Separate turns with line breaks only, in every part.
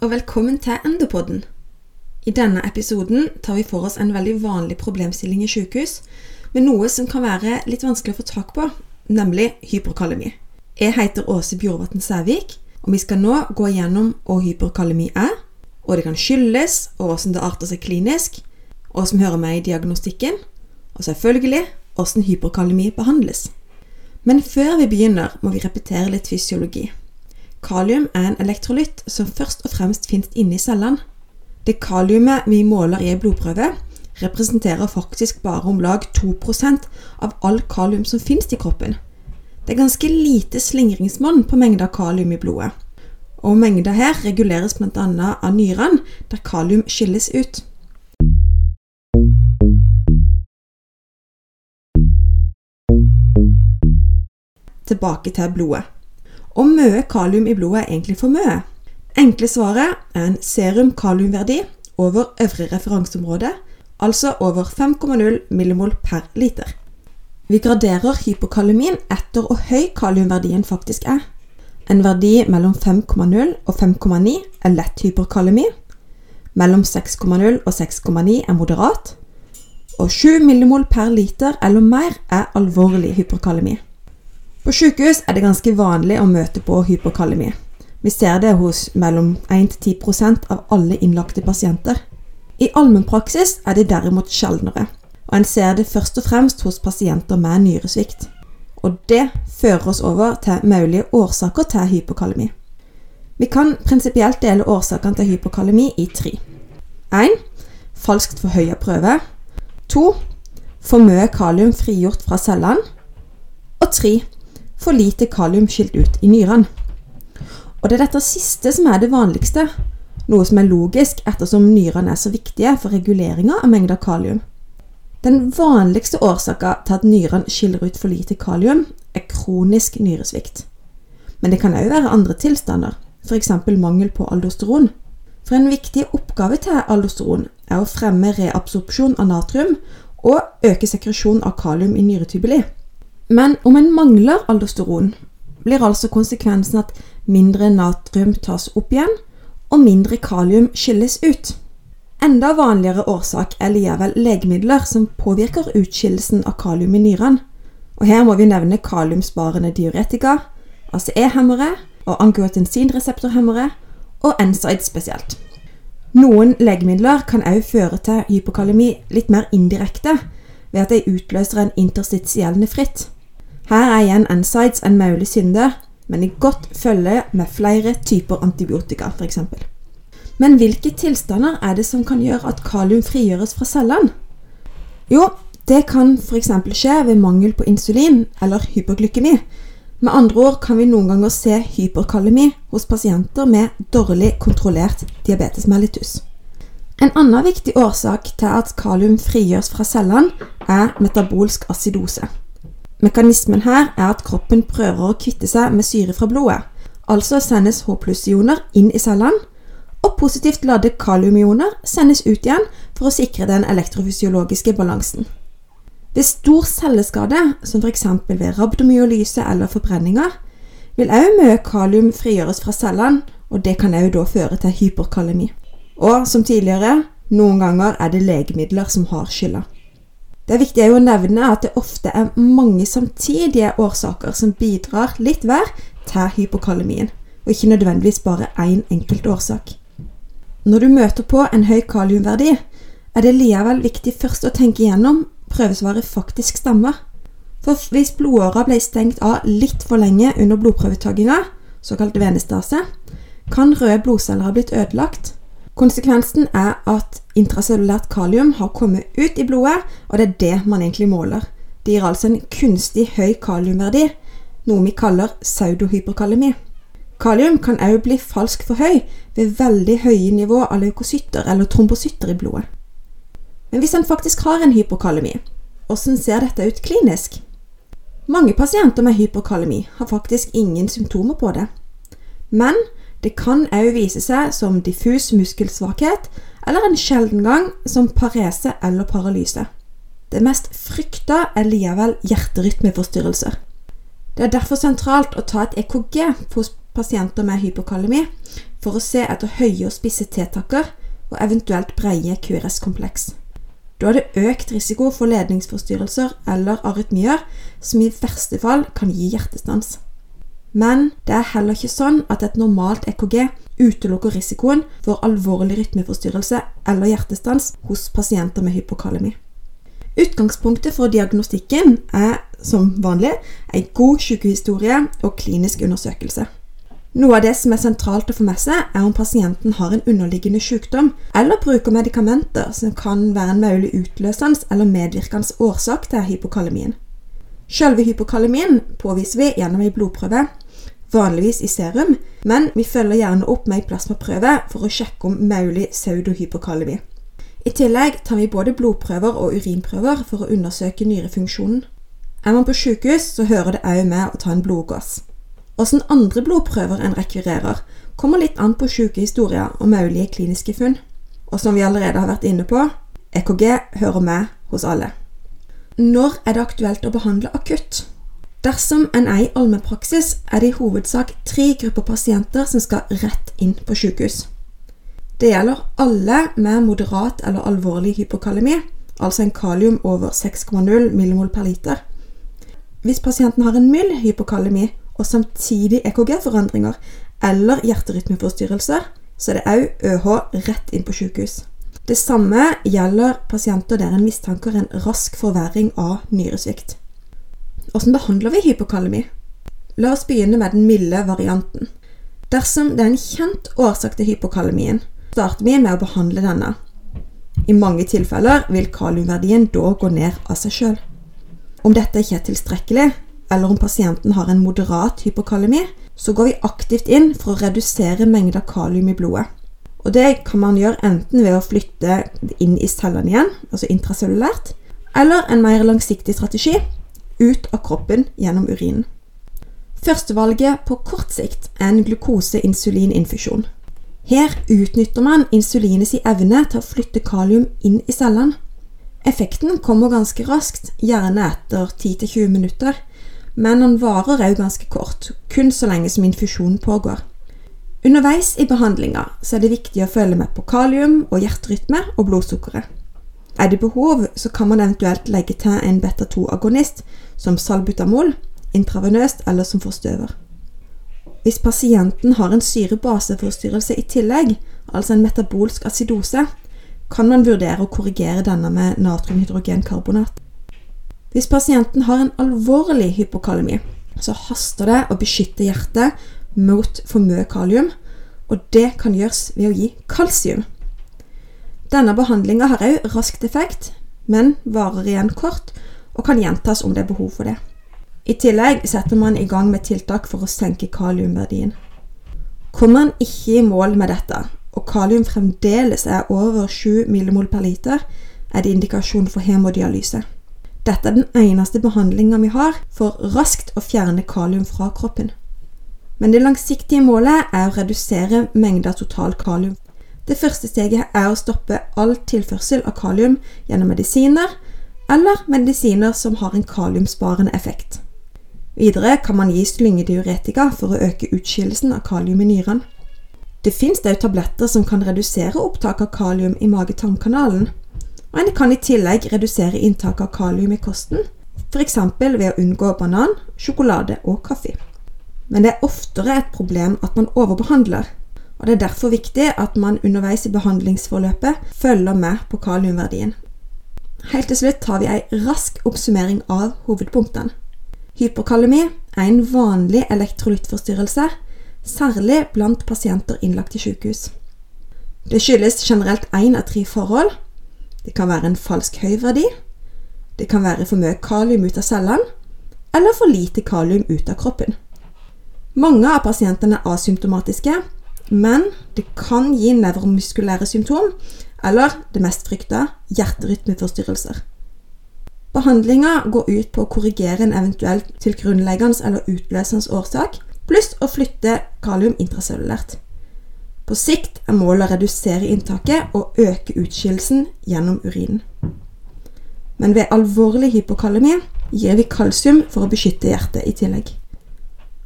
og velkommen til Endopodden. I denne episoden tar vi for oss en veldig vanlig problemstilling i sykehus, med noe som kan være litt vanskelig å få tak på, nemlig hyperkalemi. Jeg heter Åse Bjorvatn Sævik, og vi skal nå gå gjennom hva hyperkalemi er, hva det kan skyldes, og hvordan det arter seg klinisk, hva som hører med i diagnostikken, og selvfølgelig hvordan hyperkalemi behandles. Men før vi begynner, må vi repetere litt fysiologi. Kalium er en elektrolytt som først og fremst finnes inni cellene. Det kaliumet vi måler i en blodprøve, representerer faktisk bare om lag 2% av all kalium som finnes i kroppen. Det er ganske lite slingringsmonn på mengda kalium i blodet. Og mengda her reguleres bl.a. av nyrene, der kalium skilles ut. Tilbake til blodet. Og mye kalium i blodet er egentlig for mye. Enkle svaret er en serum kaliumverdi over øvre referanseområde, altså over 5,0 millimol per liter. Vi graderer hypokalemin etter hvor høy kaliumverdien faktisk er. En verdi mellom 5,0 og 5,9 er lett hyperkalemi. Mellom 6,0 og 6,9 er moderat. Og 7 millimol per liter eller mer er alvorlig hyperkalemi. På sykehus er det ganske vanlig å møte på hyperkalemi. Vi ser det hos mellom 1-10% av alle innlagte pasienter. I allmennpraksis er det derimot sjeldnere, og en ser det først og fremst hos pasienter med nyresvikt. Og det fører oss over til mulige årsaker til hypokalemi. Vi kan prinsipielt dele årsakene til hypokalemi i tre. 1. Falskt forhøya prøve. 2. For mye kalium frigjort fra cellene. Og 3 for lite kalium skilt ut i nyrene. Og det er dette siste som er det vanligste, noe som er logisk ettersom nyrene er så viktige for reguleringa av mengder kalium. Den vanligste årsaka til at nyrene skiller ut for lite kalium, er kronisk nyresvikt. Men det kan òg være andre tilstander, f.eks. mangel på aldosteron. For en viktig oppgave til aldosteron er å fremme reabsorpsjon av natrium og øke sekresjon av kalium i nyretubuli. Men om en mangler aldosteron, blir altså konsekvensen at mindre natrium tas opp igjen, og mindre kalium skilles ut. Enda vanligere årsak er likevel legemidler som påvirker utskillelsen av kalium i nyrene. Og her må vi nevne kaliumsparende diuretika, ACE-hemmere og angiotensinreseptorhemmere, og NSAID spesielt. Noen legemidler kan også føre til hypokalemi litt mer indirekte, ved at de utløser en interstitiell nefritt. Her er igjen NSIDES en mulig synde, men i godt følge med flere typer antibiotika, f.eks. Men hvilke tilstander er det som kan gjøre at kalium frigjøres fra cellene? Jo, det kan f.eks. skje ved mangel på insulin eller hyperglykemi. Med andre ord kan vi noen ganger se hyperkalemi hos pasienter med dårlig kontrollert diabetes mellitus. En annen viktig årsak til at kalium frigjøres fra cellene, er metabolsk acidose. Mekanismen her er at kroppen prøver å kvitte seg med syre fra blodet. Altså sendes H pluss-ioner inn i cellene, og positivt ladde kaliumioner sendes ut igjen for å sikre den elektrofysiologiske balansen. Ved stor celleskade, som f.eks. ved rabdomyolyse eller forbrenninger, vil òg mye kalium frigjøres fra cellene, og det kan òg da føre til hyperkalemi. Og som tidligere, noen ganger er det legemidler som har skylda. Det er viktig å nevne at det ofte er mange samtidige årsaker som bidrar litt hver til hypokalemien, og ikke nødvendigvis bare én enkelt årsak. Når du møter på en høy kaliumverdi, er det likevel viktig først å tenke igjennom prøvesvaret faktisk stemmer. For hvis blodåra ble stengt av litt for lenge under blodprøvetakinga, såkalt venestase, kan røde blodceller ha blitt ødelagt, Konsekvensen er at intracellulært kalium har kommet ut i blodet, og det er det man egentlig måler. Det gir altså en kunstig høy kaliumverdi, noe vi kaller pseudohyperkalemi. Kalium kan også bli falskt for høy ved veldig høye nivå av leukocytter eller trombocytter i blodet. Men hvis en faktisk har en hypokalemi, hvordan ser dette ut klinisk? Mange pasienter med hypokalemi har faktisk ingen symptomer på det. Men det kan òg vise seg som diffus muskelsvakhet, eller en sjelden gang som parese eller paralyse. Det mest frykta er likevel hjerterytmeforstyrrelser. Det er derfor sentralt å ta et EKG hos pasienter med hypokalemi for å se etter høye og spisse T-takker og eventuelt breie QRS-kompleks. Da er det økt risiko for ledningsforstyrrelser eller arytmier, som i verste fall kan gi hjertestans. Men det er heller ikke sånn at et normalt EKG utelukker risikoen for alvorlig rytmeforstyrrelse eller hjertestans hos pasienter med hypokalemi. Utgangspunktet for diagnostikken er som vanlig en god sykehistorie og klinisk undersøkelse. Noe av det som er sentralt å få med seg, er om pasienten har en underliggende sykdom eller bruker medikamenter som kan være en mulig utløsende eller medvirkende årsak til hypokalemien. Selve hypokalemien påviser vi gjennom en blodprøve, vanligvis i serum, men vi følger gjerne opp med en plasmaprøve for å sjekke om mulig pseudohypokalemi. I tillegg tar vi både blodprøver og urinprøver for å undersøke nyrefunksjonen. Er man på sykehus, så hører det òg med å ta en blodgås. Åssen andre blodprøver en rekvirerer, kommer litt an på sykehistorier og mulige kliniske funn. Og som vi allerede har vært inne på, EKG hører med hos alle. Når er det aktuelt å behandle akutt? Dersom en er i allmennpraksis, er det i hovedsak tre grupper pasienter som skal rett inn på sykehus. Det gjelder alle med moderat eller alvorlig hypokalemi, altså en kalium over 6,0 millimol per liter. Hvis pasienten har en mild hypokalemi, og samtidig EKG-forandringer eller hjerterytmeforstyrrelser, så er det òg ØH rett inn på sykehus. Det samme gjelder pasienter der en mistanker en rask forverring av nyresvikt. Hvordan behandler vi hypokalemi? La oss begynne med den milde varianten. Dersom det er en kjent årsak til hypokalemien, starter vi med å behandle denne. I mange tilfeller vil kaliumverdien da gå ned av seg sjøl. Om dette ikke er tilstrekkelig, eller om pasienten har en moderat hypokalemi, så går vi aktivt inn for å redusere mengden kalium i blodet. Og Det kan man gjøre enten ved å flytte inn i cellene igjen, altså intracellulært, eller en mer langsiktig strategi ut av kroppen gjennom urinen. Førstevalget på kort sikt er en glukose-insulin-infusjon. Her utnytter man insulinets evne til å flytte kalium inn i cellene. Effekten kommer ganske raskt, gjerne etter 10-20 minutter, men den varer òg ganske kort, kun så lenge som infusjonen pågår. Underveis i behandlinga er det viktig å følge med på kalium og hjerterytme og blodsukkeret. Er det behov, så kan man eventuelt legge til en beta-2-agonist som salbutamol, intravenøst eller som forstøver. Hvis pasienten har en syrebaseforstyrrelse i tillegg, altså en metabolsk acidose, kan man vurdere å korrigere denne med natriumhydrogenkarbonat. Hvis pasienten har en alvorlig hypokalemi, så haster det å beskytte hjertet mot for mye kalium, og det kan gjøres ved å gi kalsium. Denne behandlinga har òg raskt effekt, men varer igjen kort og kan gjentas om det er behov for det. I tillegg setter man i gang med tiltak for å senke kaliumverdien. Kommer man ikke i mål med dette, og kalium fremdeles er over 7 millimol per liter, er det indikasjon for hemodialyse. Dette er den eneste behandlinga vi har for raskt å fjerne kalium fra kroppen. Men det langsiktige målet er å redusere mengda total kalium. Det første steget er å stoppe all tilførsel av kalium gjennom medisiner eller medisiner som har en kaliumsparende effekt. Videre kan man gi slyngediuretika for å øke utskillelsen av kalium i nyrene. Det fins òg tabletter som kan redusere opptak av kalium i mage-tarmkanalen, og en kan i tillegg redusere inntaket av kalium i kosten, f.eks. ved å unngå banan, sjokolade og kaffe. Men det er oftere et problem at man overbehandler, og det er derfor viktig at man underveis i behandlingsforløpet følger med på kaliumverdien. Helt til slutt tar vi en rask oppsummering av hovedpunktene. Hyperkalemi er en vanlig elektrolyttforstyrrelse, særlig blant pasienter innlagt i sykehus. Det skyldes generelt én av tre forhold, det kan være en falsk høy verdi. Det kan være for mye kalium ut av cellene, eller for lite kalium ut av kroppen. Mange av pasientene er asymptomatiske, men det kan gi nevromuskulære symptom, eller det mest frykta hjerterytmeforstyrrelser. Behandlinga går ut på å korrigere en eventuell tilgrunnleggende eller utløsende årsak, pluss å flytte kalium intracellulært. På sikt er målet å redusere inntaket og øke utskillelsen gjennom urinen. Men ved alvorlig hypokalemi gir vi kalsium for å beskytte hjertet i tillegg.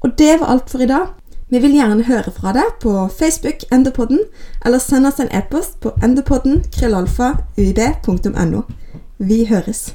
Og det var alt for i dag. Vi vil gjerne høre fra deg på Facebook Enderpodden, eller send oss en e-post på enderpodden krøllalfa uib.no. Vi høres.